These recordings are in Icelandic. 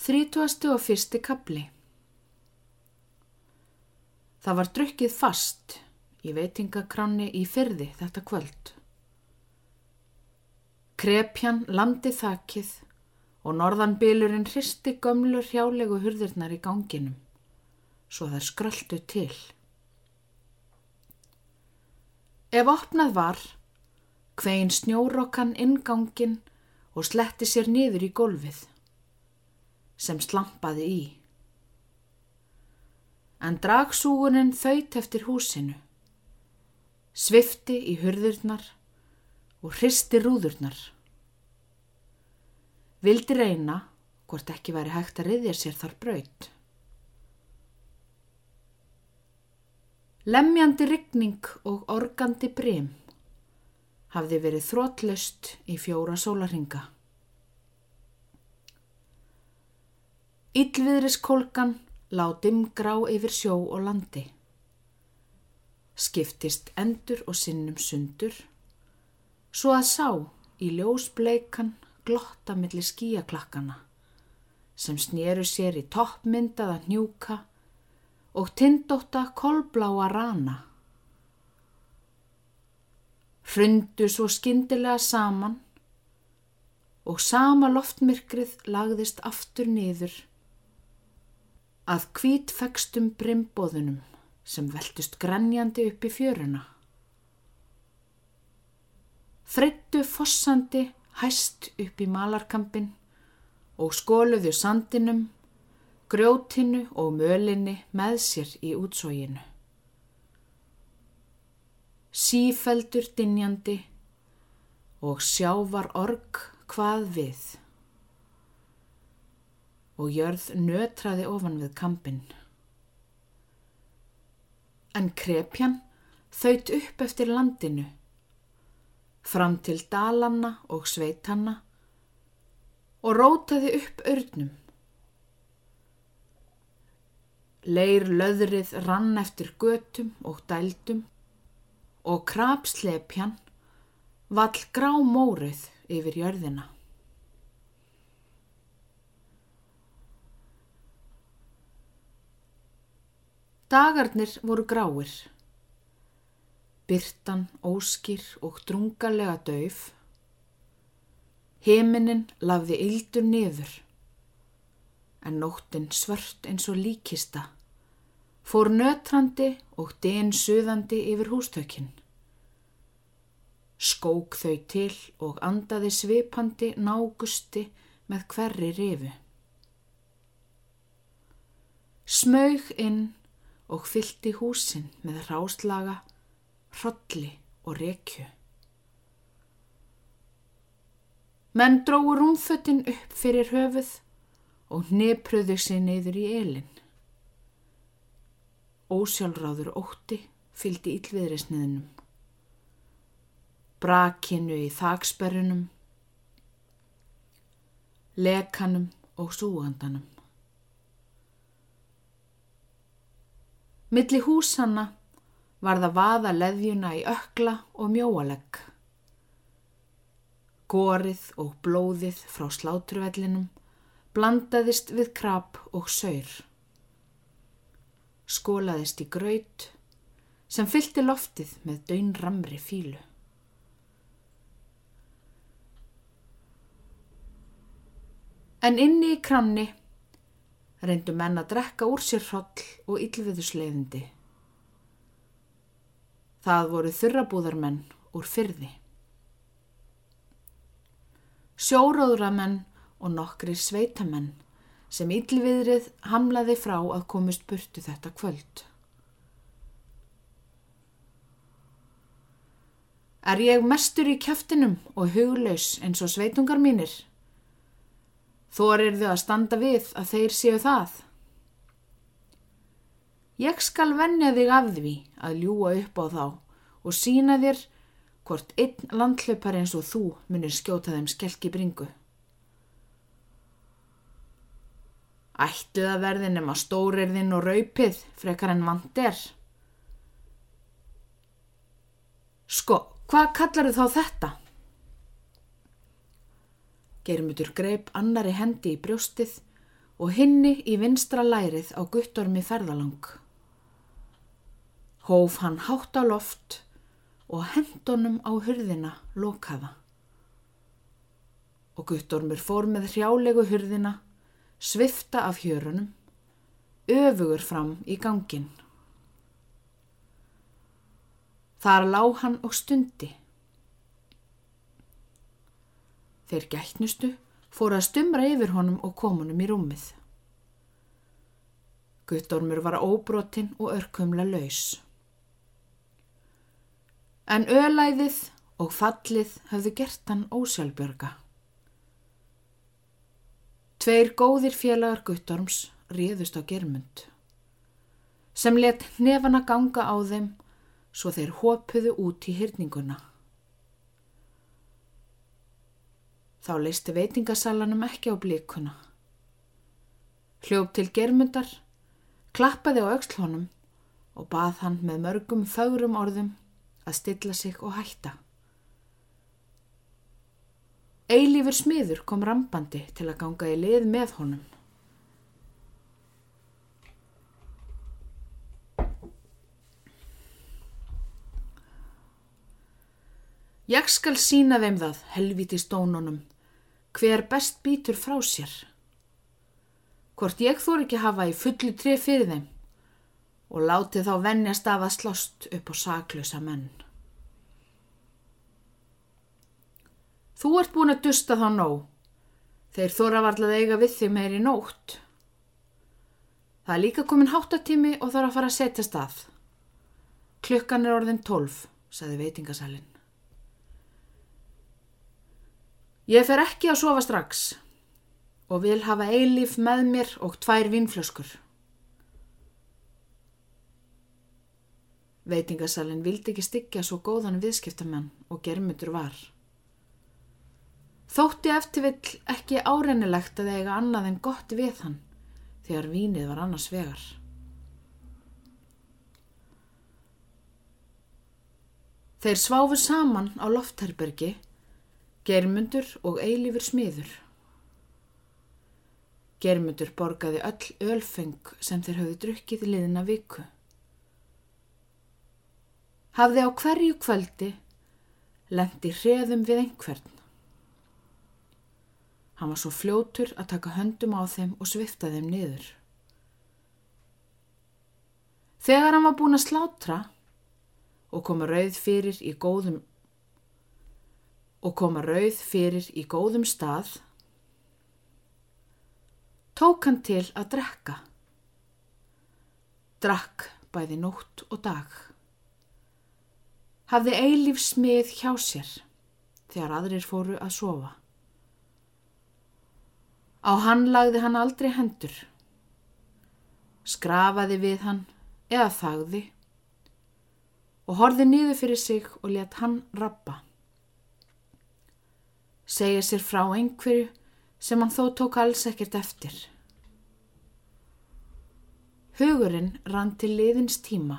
Þrítúasti og fyrsti kapli Það var drukkið fast í veitingakranni í fyrði þetta kvöld. Krepjan landi þakkið og norðanbílurinn hristi gömlur hjálegu hurðirnar í ganginum, svo þær skröldu til. Ef opnað var, hvein snjórokkan ingangin og sletti sér niður í gólfið, sem slampaði í. En dragsúgunin þaut eftir húsinu, svifti í hurðirnar og hristi rúðurnar. Vildi reyna hvort ekki væri hægt að riðja sér þar braut. Lemjandi ryggning og organdi brim hafði verið þrótlust í fjóra sólarhinga. Íllviðriskólkan látum grá yfir sjó og landi. Skiptist endur og sinnum sundur, svo að sá í ljósbleikan glotta millir skíaklakkana sem snýru sér í toppmyndaða hnjúka og tindóta kolbláa rana. Hrundu svo skindilega saman og sama loftmyrkrið lagðist aftur niður að kvítfekstum brimbóðunum sem veltust grenjandi upp í fjöruna. Freyttu fossandi hæst upp í malarkampin og skóluðu sandinum, grjótinu og mölinni með sér í útsóginu. Sífeldur dinjandi og sjávar org hvað við og jörð nötraði ofan við kampin. En krepjan þaut upp eftir landinu fram til dalanna og sveitanna og rótaði upp örnum. Leir löðrið rann eftir götum og dældum og krapslepjan vall grá mórið yfir jörðina. Dagarnir voru gráir. Byrtan óskýr og drungalega dauf. Heminin lafði yldur niður. En nóttin svört eins og líkista. Fór nötrandi og den suðandi yfir hústökin. Skók þau til og andaði svipandi nágusti með hverri rifu. Smaug inn og fyldi húsin með ráslaga hrolli og rekju. Menn dróðu rúmföttin upp fyrir höfuð og nefpröðu sig neyður í elin. Ósjálfráður ótti fyldi yllviðrisniðnum. Brakinu í þaksperrunum, lekanum og súandanum. Milli húsanna var það vaða leðjuna í ökla og mjóalegg. Gorið og blóðið frá sláturvellinum blandaðist við krab og saur. Skólaðist í graut sem fylgti loftið með döynramri fílu. En inni í kranni reyndu menn að drekka úr sér hroll og yllviðusleiðindi. Það voru þurrabúðarmenn úr fyrði. Sjóróðramenn og nokkri sveitamenn sem yllviðrið hamlaði frá að komist burtu þetta kvöld. Er ég mestur í kæftinum og huglaus eins og sveitungar mínir? Þor er þau að standa við að þeir séu það. Ég skal vennja þig af því að ljúa upp á þá og sína þér hvort einn landhlaupar eins og þú munir skjóta þeim skelki bringu. Ættu það verði nema stórirðinn og raupið frekar en vant er. Sko, hvað kallar þau þá þetta? Geirmutur greip annari hendi í brjóstið og hinni í vinstra lærið á guttormi ferðalang. Hóf hann hátt á loft og hendunum á hurðina lokaða. Og guttormur fór með hrjálegu hurðina, svifta af hjörunum, öfugur fram í gangin. Þar lág hann og stundi. Þeir gætnustu fóru að stumra yfir honum og komunum í rúmið. Guttormur var óbrotinn og örkumla laus. En ölæðið og fallið hafðu gert hann ósjálfbjörga. Tveir góðir félagar Guttorms réðust á germund, sem let nefana ganga á þeim svo þeir hópuðu út í hyrninguna. Þá leisti veitingasalanum ekki á blíkuna. Hljóp til germundar, klappaði á aukslónum og bað hann með mörgum fögrum orðum að stilla sig og hætta. Eilífur smiður kom rambandi til að ganga í lið með honum. Ég skal sína þeim það, helviti stónunum, hver best býtur frá sér. Hvort ég þór ekki hafa í fullu tref fyrir þeim og láti þá vennjast af að slást upp á saklösa menn. Þú ert búin að dusta þá nóg, þeir þóra varlað eiga við þig meir í nótt. Það er líka komin háttatími og þarf að fara að setja stað. Klukkan er orðin tólf, sagði veitingasalinn. Ég fer ekki að sofa strax og vil hafa eilíf með mér og tvær vinnflöskur. Veitingasalinn vildi ekki styggja svo góðan viðskiptamenn og germyndur var. Þótti eftir vill ekki árennilegt að eiga annað en gott við hann þegar vínið var annars vegar. Þeir sváfu saman á loftherbergi Germundur og eilífur smiður. Germundur borgaði öll ölfeng sem þeir hafði drukkið liðina viku. Hafði á hverju kvöldi lendi hreðum við einhvern. Hann var svo fljótur að taka höndum á þeim og svifta þeim niður. Þegar hann var búin að slátra og koma rauð fyrir í góðum og koma rauð fyrir í góðum stað, tók hann til að drekka. Drakk bæði nótt og dag. Hafði eilíf smið hjá sér þegar aðrir fóru að sofa. Á hann lagði hann aldrei hendur. Skrafaði við hann eða þagði og horði niður fyrir sig og let hann rappa segja sér frá einhverju sem hann þó tók alls ekkert eftir. Hugurinn rann til liðins tíma,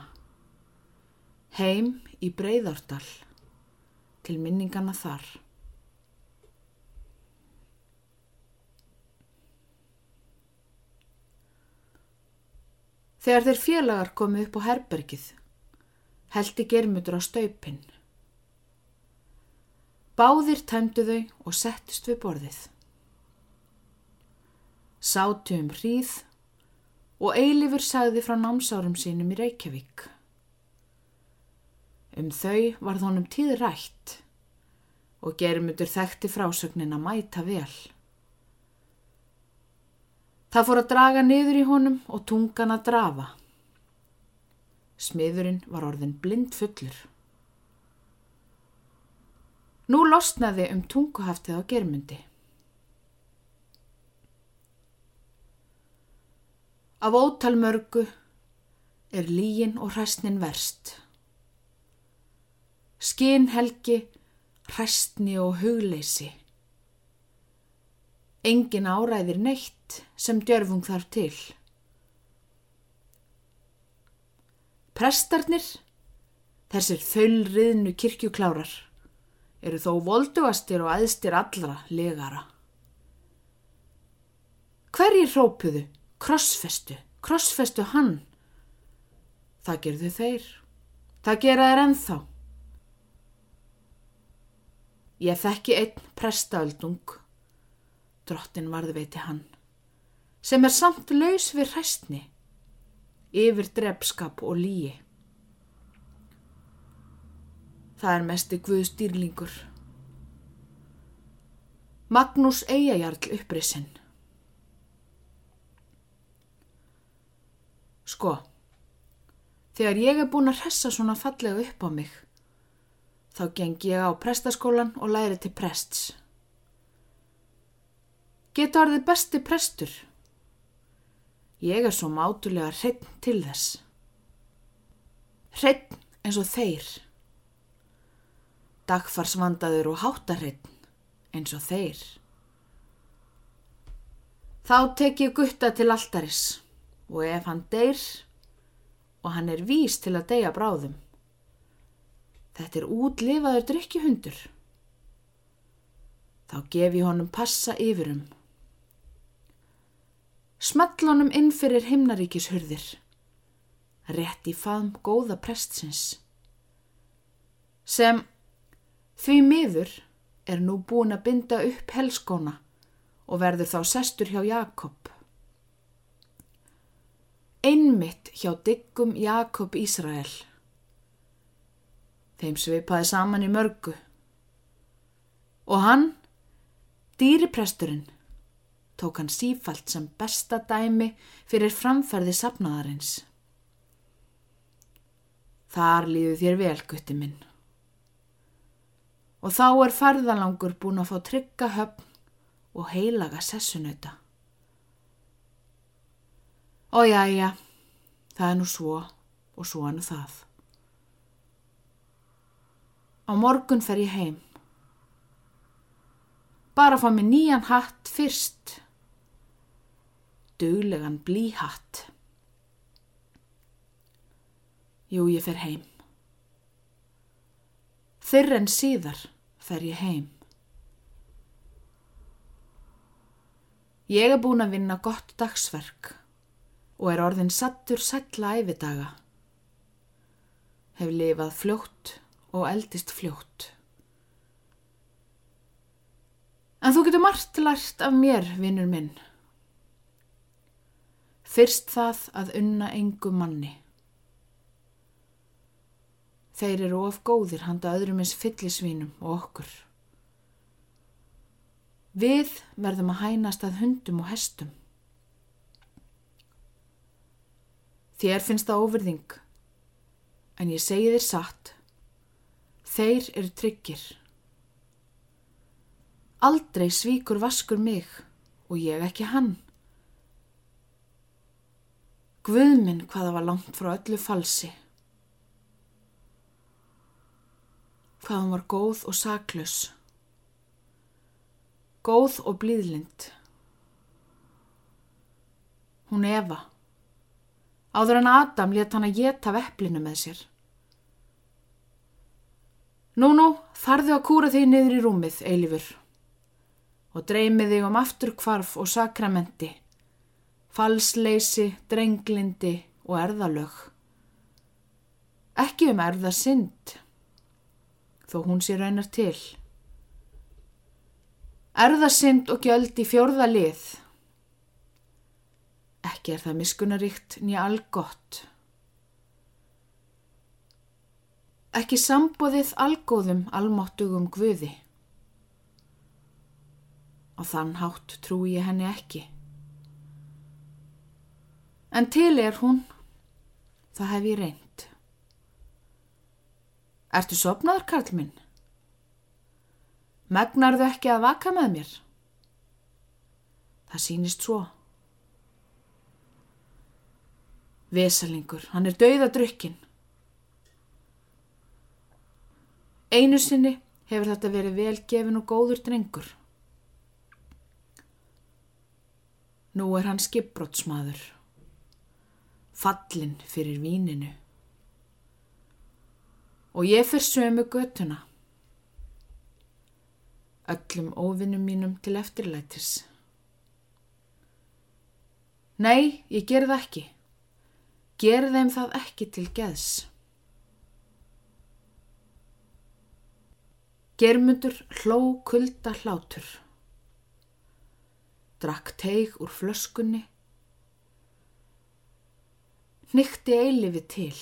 heim í Breiðardal, til minningana þar. Þegar þeir félagar komi upp á herbergið, heldi germutur á staupin. Báðir tæmdu þau og settust við borðið. Sátu um hríð og Eilifur sagði frá námsárum sínum í Reykjavík. Um þau var þónum tíð rætt og gerumutur þekkti frásögnin að mæta vel. Það fór að draga niður í honum og tungan að drafa. Smiðurinn var orðin blind fullur. Nú losnaði um tunguhaftið á germundi. Af ótalmörgu er lígin og hræstnin verst. Skinn helgi, hræstni og hugleysi. Engin áræðir neitt sem djörfung þarf til. Prestarnir, þessir þöllriðnu kirkjuklárar, eru þó voldugastir og aðstir allra legara. hverjir hrópuðu? Krossfestu, krossfestu hann. Það gerðu þeir. Það gera þeir ennþá. Ég þekki einn prestaöldung, drottin varðveiti hann, sem er samt laus við hræstni, yfir drefskap og líi. Það er mesti Guðstýrlingur. Magnús Eiajarl upprisinn. Sko, þegar ég er búin að hressa svona fallega upp á mig, þá geng ég á prestaskólan og læri til prests. Geta orðið besti prestur. Ég er svo mátulega hreitn til þess. Hreitn eins og þeir dagfarsvandaður og háttarreitn eins og þeir. Þá tek ég gutta til alltaris og ef hann deyr og hann er vís til að deyja bráðum. Þetta er útlifaður drikkjuhundur. Þá gef ég honum passa yfirum. Small honum inn fyrir himnaríkishurðir. Rétt í faðm góða prestsins. Sem Því miður er nú búin að binda upp helskóna og verður þá sestur hjá Jakob. Einmitt hjá diggum Jakob Ísrael. Þeim sveipaði saman í mörgu. Og hann, dýripresturinn, tók hann sífalt sem besta dæmi fyrir framferði sapnaðarins. Þar líðu þér vel, gutti minn og þá er farðalangur búin að fá trygga höfn og heilaga sessunauta. Og já, já, það er nú svo og svo er nú það. Á morgun fer ég heim. Bara fá mér nýjan hatt fyrst. Duglegan blíhatt. Jú, ég fer heim. Fyrr en síðar fer ég heim. Ég er búin að vinna gott dagsverk og er orðin sattur sætla æfidaga. Hef lifað fljótt og eldist fljótt. En þú getur margt lært af mér, vinnur minn. Fyrst það að unna engu manni. Þeir eru of góðir handa öðrum eins fyllisvínum og okkur. Við verðum að hænast að hundum og hestum. Þér finnst það óverðing, en ég segi þér satt, þeir eru tryggir. Aldrei svíkur vaskur mig og ég ekki hann. Guðminn hvaða var langt frá öllu falsi. Hvað hún var góð og saklaus. Góð og blíðlind. Hún Eva. Áður en Adam let hann að geta vepplinu með sér. Nú, nú, farðu að kúra þig niður í rúmið, Eilifur, og dreymið þig um afturkvarf og sakramenti, falsleysi, drenglindi og erðalög. Ekki um erða synd þó hún sé raunar til. Erðasind og gjöld í fjörða lið. Ekki er það miskunaríkt nýja algott. Ekki sambóðið algóðum almáttugum guði. Og þann hátt trúi ég henni ekki. En til er hún, það hef ég reynd. Ertu sopnaður, Karl minn? Megnarðu ekki að vaka með mér? Það sínist svo. Vesalingur, hann er dauðadrykkin. Einu sinni hefur þetta verið velgefin og góður drengur. Nú er hann skipbrótsmaður, fallin fyrir víninu og ég fyrr sömu götuna. Öllum óvinnum mínum til eftirlætis. Nei, ég ger það ekki. Ger þeim það ekki til geðs. Germundur hló kulda hlátur. Drakk teig úr flöskunni. Nykti eilifi til,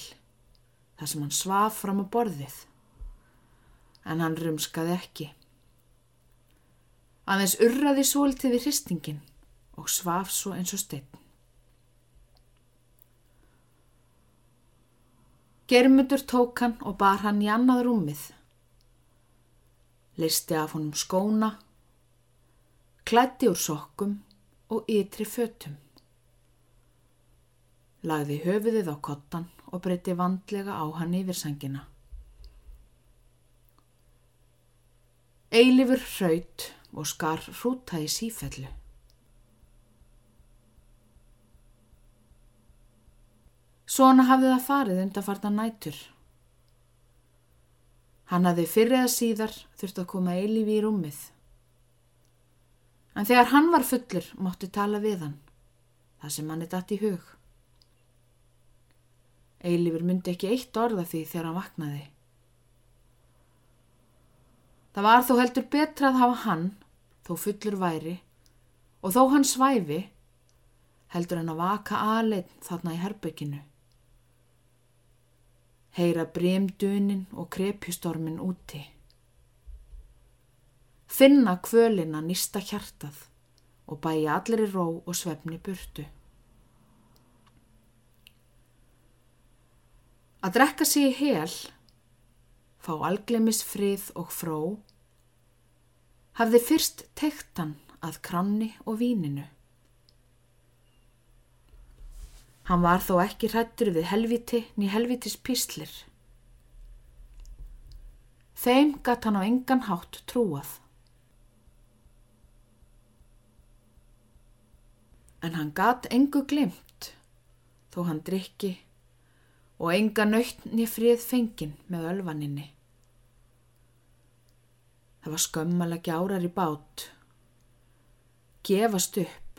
þar sem hann svaf fram á borðið. En hann rumskaði ekki. Aðeins urraði svolítið við hristingin og svaf svo eins og steinn. Germundur tók hann og bar hann í annað rúmið. Listi af honum skóna, klætti úr sokkum og ytri fötum. Lagði höfuðið á kottan og breyti vandlega á hann yfir sangina. Eilifur hraut og skar hrúta í sífellu. Svona hafði það farið undanfarta nætur. Hann hafði fyrir eða síðar þurft að koma eilífi í rúmið. En þegar hann var fullur mótti tala við hann, það sem hann er dætt í hug. Eilífur myndi ekki eitt orða því þegar hann vaknaði. Það var þó heldur betra að hafa hann, þó fullur væri, og þó hann svæfi, heldur hann að vaka aðleinn þarna í herbygginu heyra bremdunin og krepjustormin úti. Finna kvölina nýsta hjartað og bæja allir í ró og svefni burtu. Að drekka sig í hel, fá alglemis frið og fró, hafði fyrst tektan að kranni og víninu. Hann var þó ekki hrættur við helviti ný helvitis píslir. Þeim gatt hann á engan hátt trúað. En hann gatt engu glimt, þó hann drikki og enga nöytni frið fengin með ölvaninni. Það var skömmalega gjárar í bát, gefast upp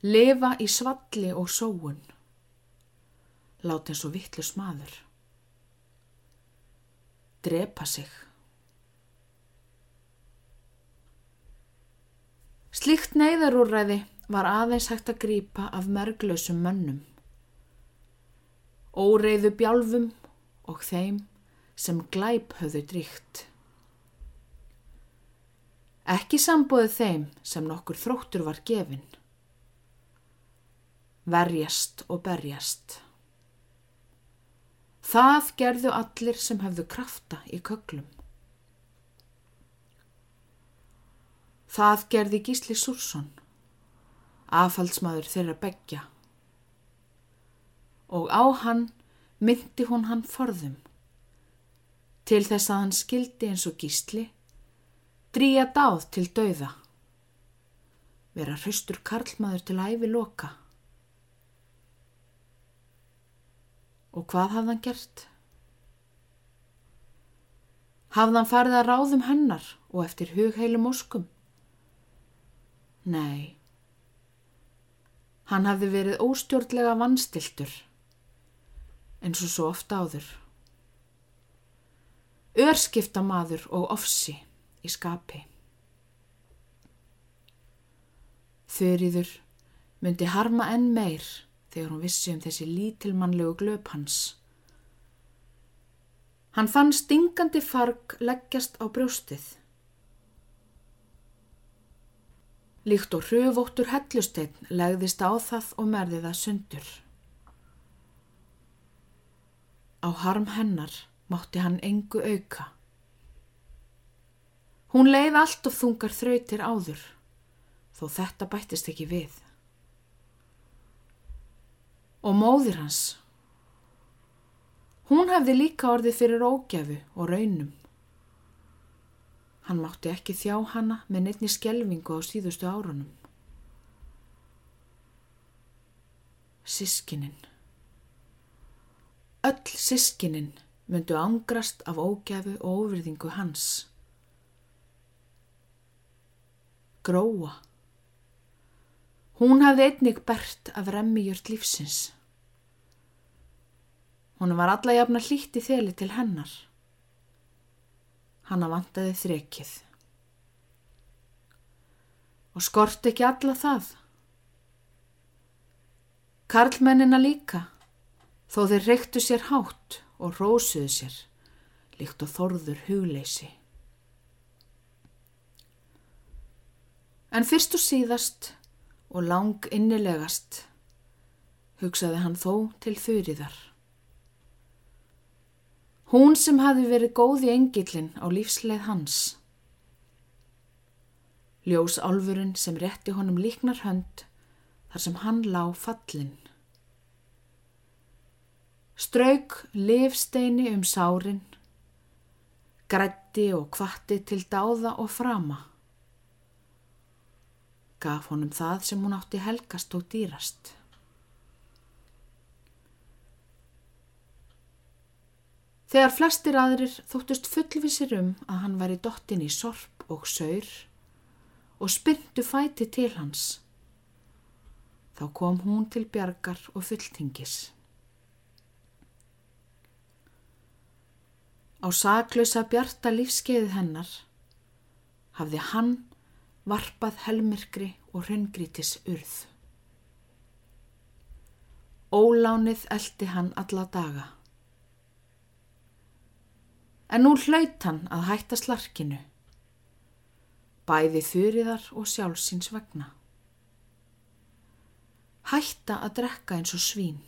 Lifa í svalli og sóun. Láta eins og vittlu smaður. Drepa sig. Slikt neyðarúræði var aðeins hægt að grýpa af merglösum mönnum. Óreiðu bjálfum og þeim sem glæp höfðu dríkt. Ekki sambóðu þeim sem nokkur þróttur var gefinn verjast og berjast. Það gerðu allir sem hefðu krafta í köglum. Það gerði Gísli Súrsson, afhaldsmaður þeirra begja. Og á hann myndi hún hann forðum, til þess að hann skildi eins og Gísli, dríja dáð til dauða, vera hraustur karlmaður til æfi loka. Og hvað hafði hann gert? Hafði hann farið að ráðum hennar og eftir hugheilum óskum? Nei. Hann hafði verið óstjórnlega vannstiltur, eins og svo ofta áður. Örskipta maður og ofsi í skapi. Þurriður myndi harma enn meir þegar hún vissi um þessi lítilmannlegu glöp hans. Hann fann stingandi farg leggjast á brjóstið. Líkt og hröfóttur hellusteinn legðist á það og merði það sundur. Á harm hennar mátti hann engu auka. Hún leið allt of þungar þrautir áður, þó þetta bættist ekki við og móðir hans. Hún hefði líka orðið fyrir ógjafu og raunum. Hann mátti ekki þjá hana með neittni skjelvingu á síðustu árunum. Sískinin. Öll sískinin myndu ángrast af ógjafu og óvirðingu hans. Gróa. Hún hafði einnig bert af remmigjört lífsins. Hún var alla jafna hlíti þeli til hennar. Hanna vantaði þrekið. Og skort ekki alla það. Karlmennina líka, þó þeir reyktu sér hátt og rósuðu sér, líkt og þorður hugleysi. En fyrst og síðast og lang innilegast hugsaði hann þó til þurriðar. Hún sem hafi verið góð í engillin á lífsleið hans. Ljós álfurinn sem rétti honum líknar hönd þar sem hann lá fallin. Strauk livsteini um sárin, grætti og kvatti til dáða og frama. Gaf honum það sem hún átti helgast og dýrast. Þegar flestir aðrir þóttust fullvisir um að hann var í dottin í sorp og saur og spyndu fæti til hans, þá kom hún til bjargar og fulltingis. Á saklausa bjarta lífskeið hennar hafði hann varpað helmirkri og hraungrítis urð. Ólánið eldi hann alla daga. En nú hlaut hann að hætta slarkinu, bæði þurriðar og sjálfsins vegna. Hætta að drekka eins og svín.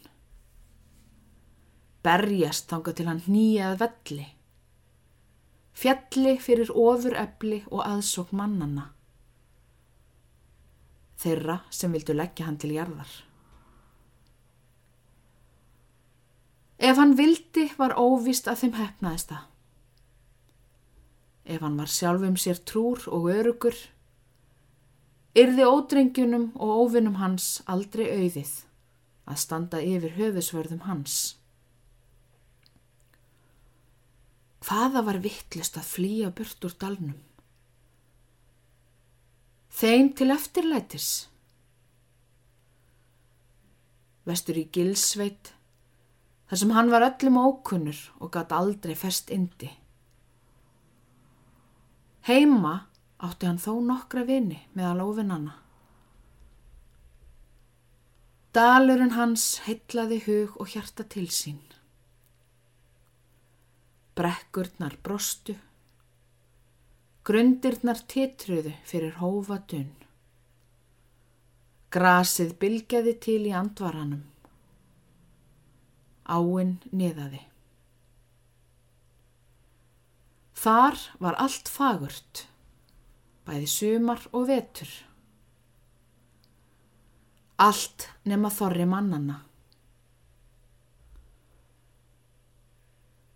Berjast þanga til hann nýjað velli. Fjalli fyrir ofur ebli og aðsók mannanna. Þeirra sem vildu leggja hann til jarðar. Ef hann vildi var óvist að þeim hefnaðist það ef hann var sjálfum sér trúr og örugur, yrði ódrengjunum og óvinnum hans aldrei auðið að standa yfir höfusvörðum hans. Hvaða var vittlust að flýja burt úr dalnum? Þeim til eftirlætis. Vestur í gilsveit, þar sem hann var öllum ókunnur og gatt aldrei fest indi. Heima átti hann þó nokkra vini meðal óvinnana. Dalurinn hans heitlaði hug og hjarta til sín. Brekkurnar brostu, grundirnar titruðu fyrir hófa dunn. Grasið bylgjaði til í andvaranum. Áinn niðaði. Þar var allt fagurt, bæði sumar og vetur. Allt nema þorri mannana.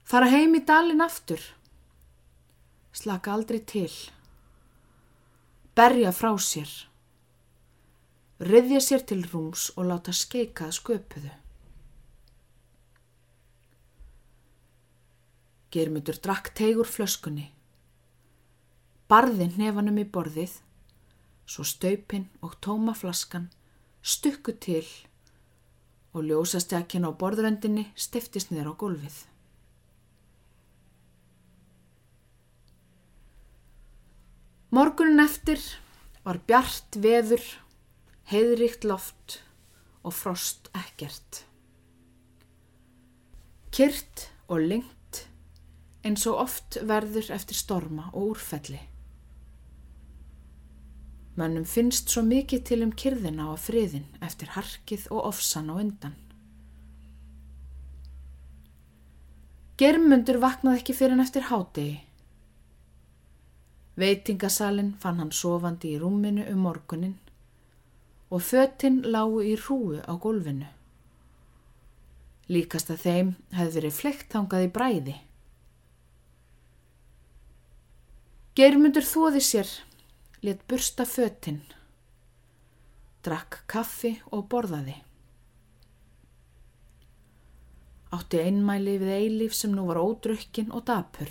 Fara heim í dalin aftur, slaka aldrei til, berja frá sér, riðja sér til rúms og láta skeikað sköpuðu. Germundur drakk tegur flöskunni. Barði nefanum í borðið, svo staupin og tóma flaskan stukku til og ljósastekkin á borðröndinni stiftist niður á gólfið. Morgunin eftir var bjart veður, heiðrikt loft og frost ekkert. Kyrt og lengt eins og oft verður eftir storma og úrfelli. Mönnum finnst svo mikið til um kyrðina og friðin eftir harkið og ofsan og undan. Germundur vaknaði ekki fyrir en eftir hádegi. Veitingasalinn fann hann sofandi í rúminu um morgunin og fötinn lágu í hrúu á gólfinu. Líkast að þeim hefði verið flekt þangað í bræði. Geirmundur þóði sér, let bursta fötinn, drakk kaffi og borðaði. Átti einmæli við Eilíf sem nú var ódrukkin og dapur.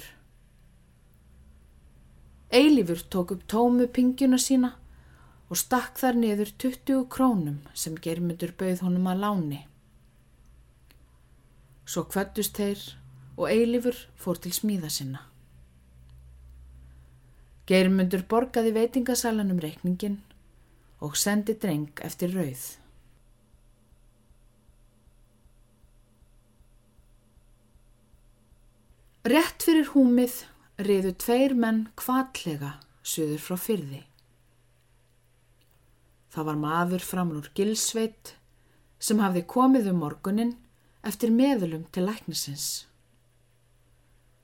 Eilífur tók upp tómu pingjuna sína og stakk þar niður 20 krónum sem germyndur bauð honum að láni. Svo kvættust þeir og Eilifur fór til smíða sinna. Geirmundur borgaði veitingasalanum reikningin og sendi dreng eftir rauð. Rétt fyrir húmið riðu tveir menn kvallega söður frá fyrði. Það var maður framlur Gilsveit sem hafði komið um morgunin eftir meðlum til læknisins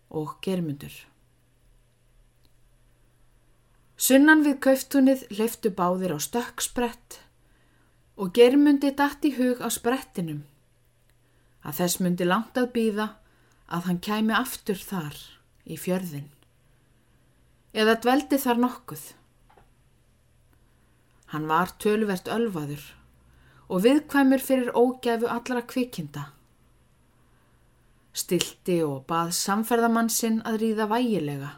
og germundur. Sunnan við kauftunið leiftu báðir á stökksbrett og germundi dætt í hug á sprettinum að þess myndi langt að býða að hann kæmi aftur þar í fjörðin eða dveldi þar nokkuð. Hann var tölvert ölvaður og viðkvæmur fyrir ógæfu allra kvikinda. Stilti og bað samferðamann sinn að ríða vægilega,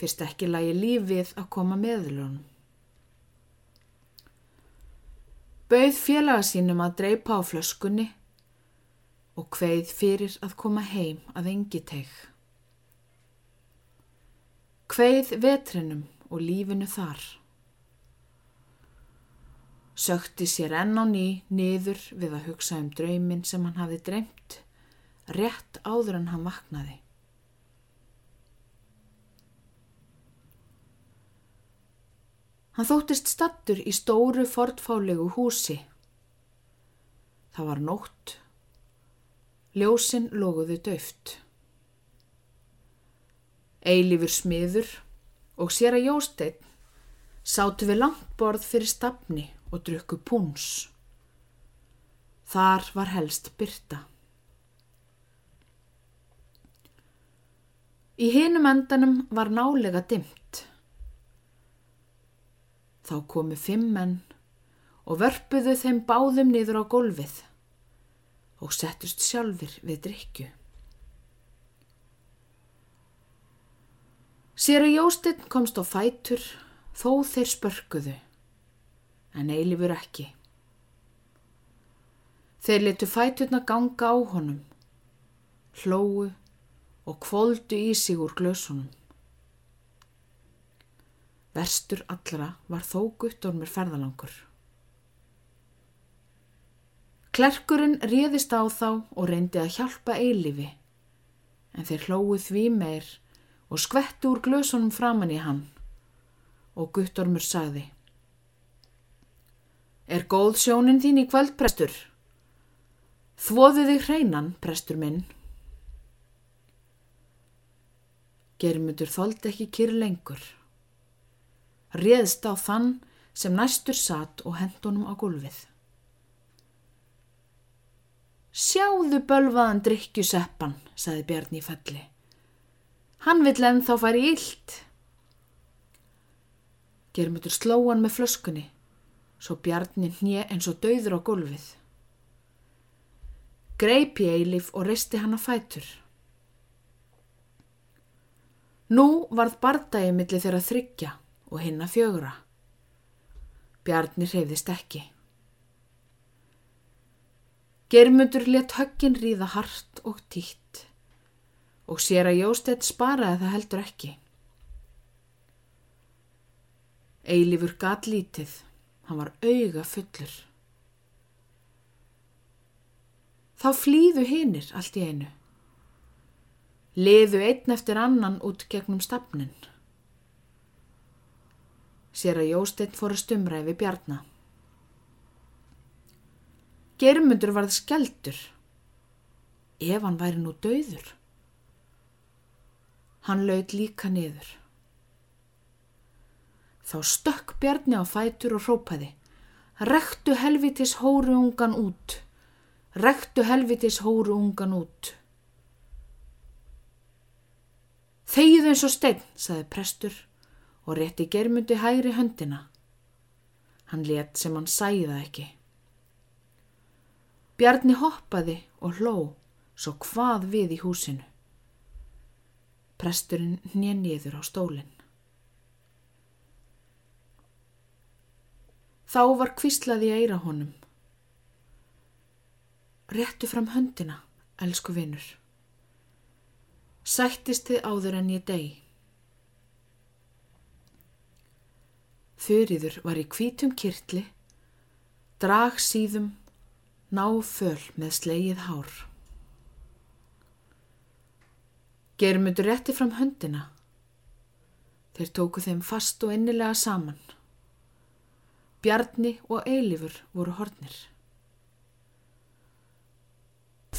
fyrst ekki lagi lífið að koma meðlunum. Bauð félaga sínum að dreipa á flöskunni og hveið fyrir að koma heim að engi teig. Hveið vetrinum og lífinu þar sökti sér enn á ný niður við að hugsa um draumin sem hann hafi dreymt, rétt áður en hann vaknaði. Hann þóttist stattur í stóru fortfálegu húsi. Það var nótt. Ljósinn loguðu döft. Eilífur smiður og sér að Jósteinn sátu við langt borð fyrir stafni og drukku púns. Þar var helst byrta. Í hinum endanum var nálega dimt. Þá komu fimm menn og vörpuðu þeim báðum niður á gólfið og settust sjálfur við drikju. Sér að Jóstinn komst á fætur þó þeir spörkuðu en eilifur ekki. Þeir letu fæturna ganga á honum, hlóu og kvóldu í sig úr glösunum. Verstur allra var þó guttormur ferðalangur. Klerkurinn réðist á þá og reyndi að hjálpa eilifi, en þeir hlóu því meir og skvettu úr glösunum framann í hann og guttormur sagði Er góð sjónin þín í kvöld, prestur? Þvoðu þig hreinan, prestur minn. Germundur þóld ekki kýr lengur. Réðst á þann sem næstur satt og hendunum á gulfið. Sjáðu bölvaðan drikkjuseppan, saði Bjarni í felli. Hann vill ennþá færi ílt. Germundur slóan með flöskunni svo bjarnin hnje eins og dauður á gólfið. Greipi Eilif og reisti hann að fætur. Nú varð bardagi millir þeirra þryggja og hinna fjögra. Bjarni reyðist ekki. Germundur let höggin ríða hart og títt og sér að Jóstedt sparaði það heldur ekki. Eilifur gat lítið Hann var auga fullur. Þá flýðu hinnir allt í einu. Leðu einn eftir annan út gegnum stafnin. Sér að Jósteinn fór að stumra yfir bjarna. Germundur varð skeldur. Ef hann væri nú dauður. Hann laud líka niður. Þá stökk Bjarni á fætur og rópaði. Rektu helvitis hóru ungan út. Rektu helvitis hóru ungan út. Þegið eins og stein, saði prestur og rétti germundi hægri höndina. Hann let sem hann sæða ekki. Bjarni hoppaði og hló svo hvað við í húsinu. Presturinn nýja niður á stólinn. Þá var kvíslaði eira honum. Réttu fram höndina, elsku vinnur. Sættist þið áður en ég deg. Þurriður var í kvítum kirtli, drag síðum, ná föl með sleið hár. Germundur rétti fram höndina. Þeir tóku þeim fast og innilega saman. Bjarni og Eilifur voru hornir.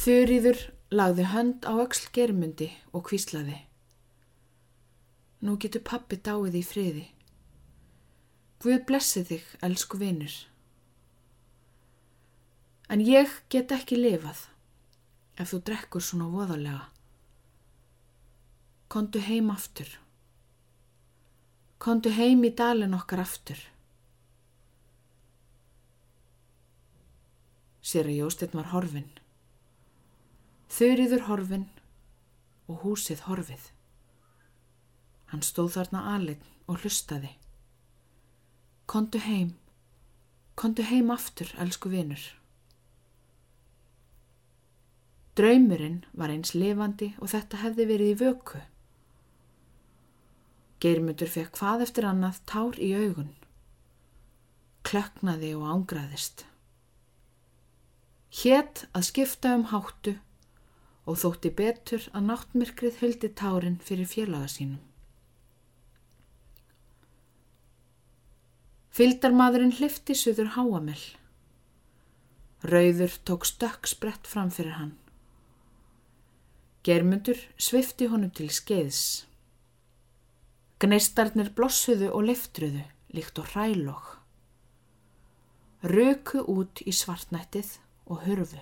Þurriður lagði hönd á öksl germundi og kvíslaði. Nú getur pappi dáið í friði. Guð blessi þig, elsku vinur. En ég get ekki lifað ef þú drekkur svona voðalega. Kondu heim aftur. Kondu heim í dalin okkar aftur. Sér að Jósteinn var horfin. Þurriður horfin og húsið horfið. Hann stóð þarna aðlegn og hlustaði. Kondu heim, kondu heim aftur, elsku vinur. Draumurinn var eins levandi og þetta hefði verið í vöku. Geirmundur fekk hvað eftir annað tár í augun. Klöknaði og ángraðist. Hétt að skipta um háttu og þótti betur að náttmyrkrið huldi tárin fyrir félaga sínum. Fyldarmadurinn hlifti suður háamell. Rauður tók stökk sprett fram fyrir hann. Germundur svifti honum til skeiðs. Gneistarnir blossuðu og liftruðu líkt og hælokk. Röku út í svartnættið og hurfu.